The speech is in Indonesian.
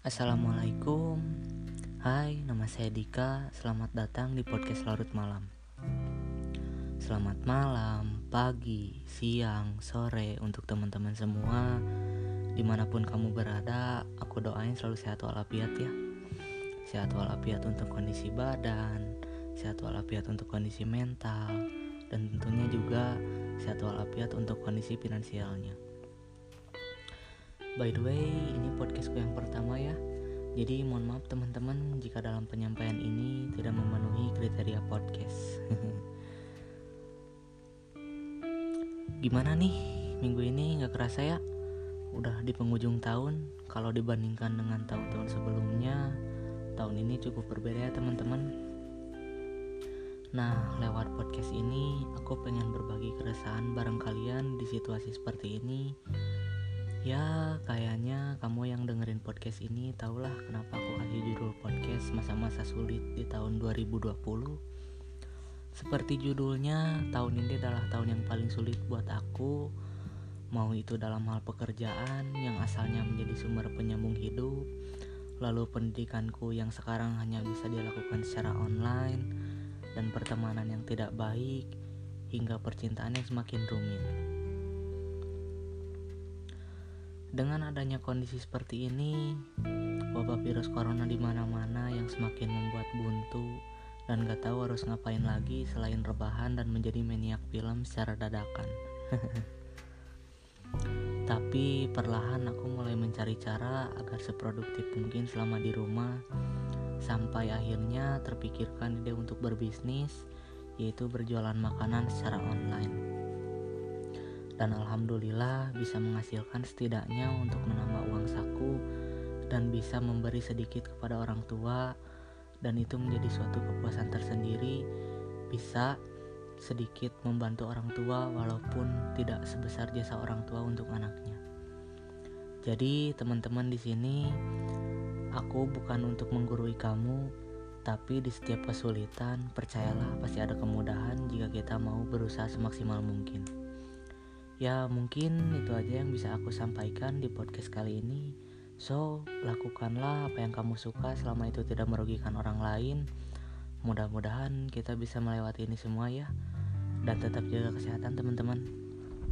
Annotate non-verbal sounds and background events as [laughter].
Assalamualaikum. Hai, nama saya Dika. Selamat datang di podcast Larut Malam. Selamat malam, pagi, siang, sore Untuk teman-teman semua. Di mana pun kamu berada Aku doain selalu sehat walafiat ya. Sehat walafiat untuk kondisi badan Sehat walafiat untuk kondisi mental Dan tentunya juga Sehat walafiat untuk kondisi finansialnya By the way, ini podcastku yang pertama ya. Jadi mohon maaf teman-teman jika dalam penyampaian ini tidak memenuhi kriteria podcast. [laughs] Gimana nih minggu ini nggak kerasa ya? Udah di penghujung tahun. Kalau dibandingkan dengan tahun-tahun sebelumnya, tahun ini cukup berbeda ya teman-teman. Nah, lewat podcast ini aku pengen berbagi keresahan bareng kalian di situasi seperti ini Ya, kayaknya kamu yang dengerin podcast ini tahulah kenapa aku kasih judul podcast masa-masa sulit di tahun 2020. Seperti judulnya, tahun ini adalah tahun yang paling sulit buat aku. Mau itu dalam hal pekerjaan yang asalnya menjadi sumber penyambung hidup, lalu pendidikanku yang sekarang hanya bisa dilakukan secara online, dan pertemanan yang tidak baik, hingga percintaan yang semakin rumit. Dengan adanya kondisi seperti ini, wabah virus corona di mana-mana yang semakin membuat buntu dan gak tahu harus ngapain lagi selain rebahan dan menjadi maniak film secara dadakan. [laughs] Tapi perlahan aku mulai mencari cara agar seproduktif mungkin selama di rumah sampai akhirnya terpikirkan ide untuk berbisnis yaitu berjualan makanan secara online dan alhamdulillah bisa menghasilkan setidaknya untuk menambah uang saku dan bisa memberi sedikit kepada orang tua dan itu menjadi suatu kepuasan tersendiri bisa sedikit membantu orang tua walaupun tidak sebesar jasa orang tua untuk anaknya. Jadi teman-teman di sini aku bukan untuk menggurui kamu, tapi di setiap kesulitan percayalah pasti ada kemudahan jika kita mau berusaha semaksimal mungkin. Ya mungkin itu aja yang bisa aku sampaikan di podcast kali ini. So lakukanlah apa yang kamu suka selama itu tidak merugikan orang lain. Mudah-mudahan kita bisa melewati ini semua ya. Dan tetap jaga kesehatan teman-teman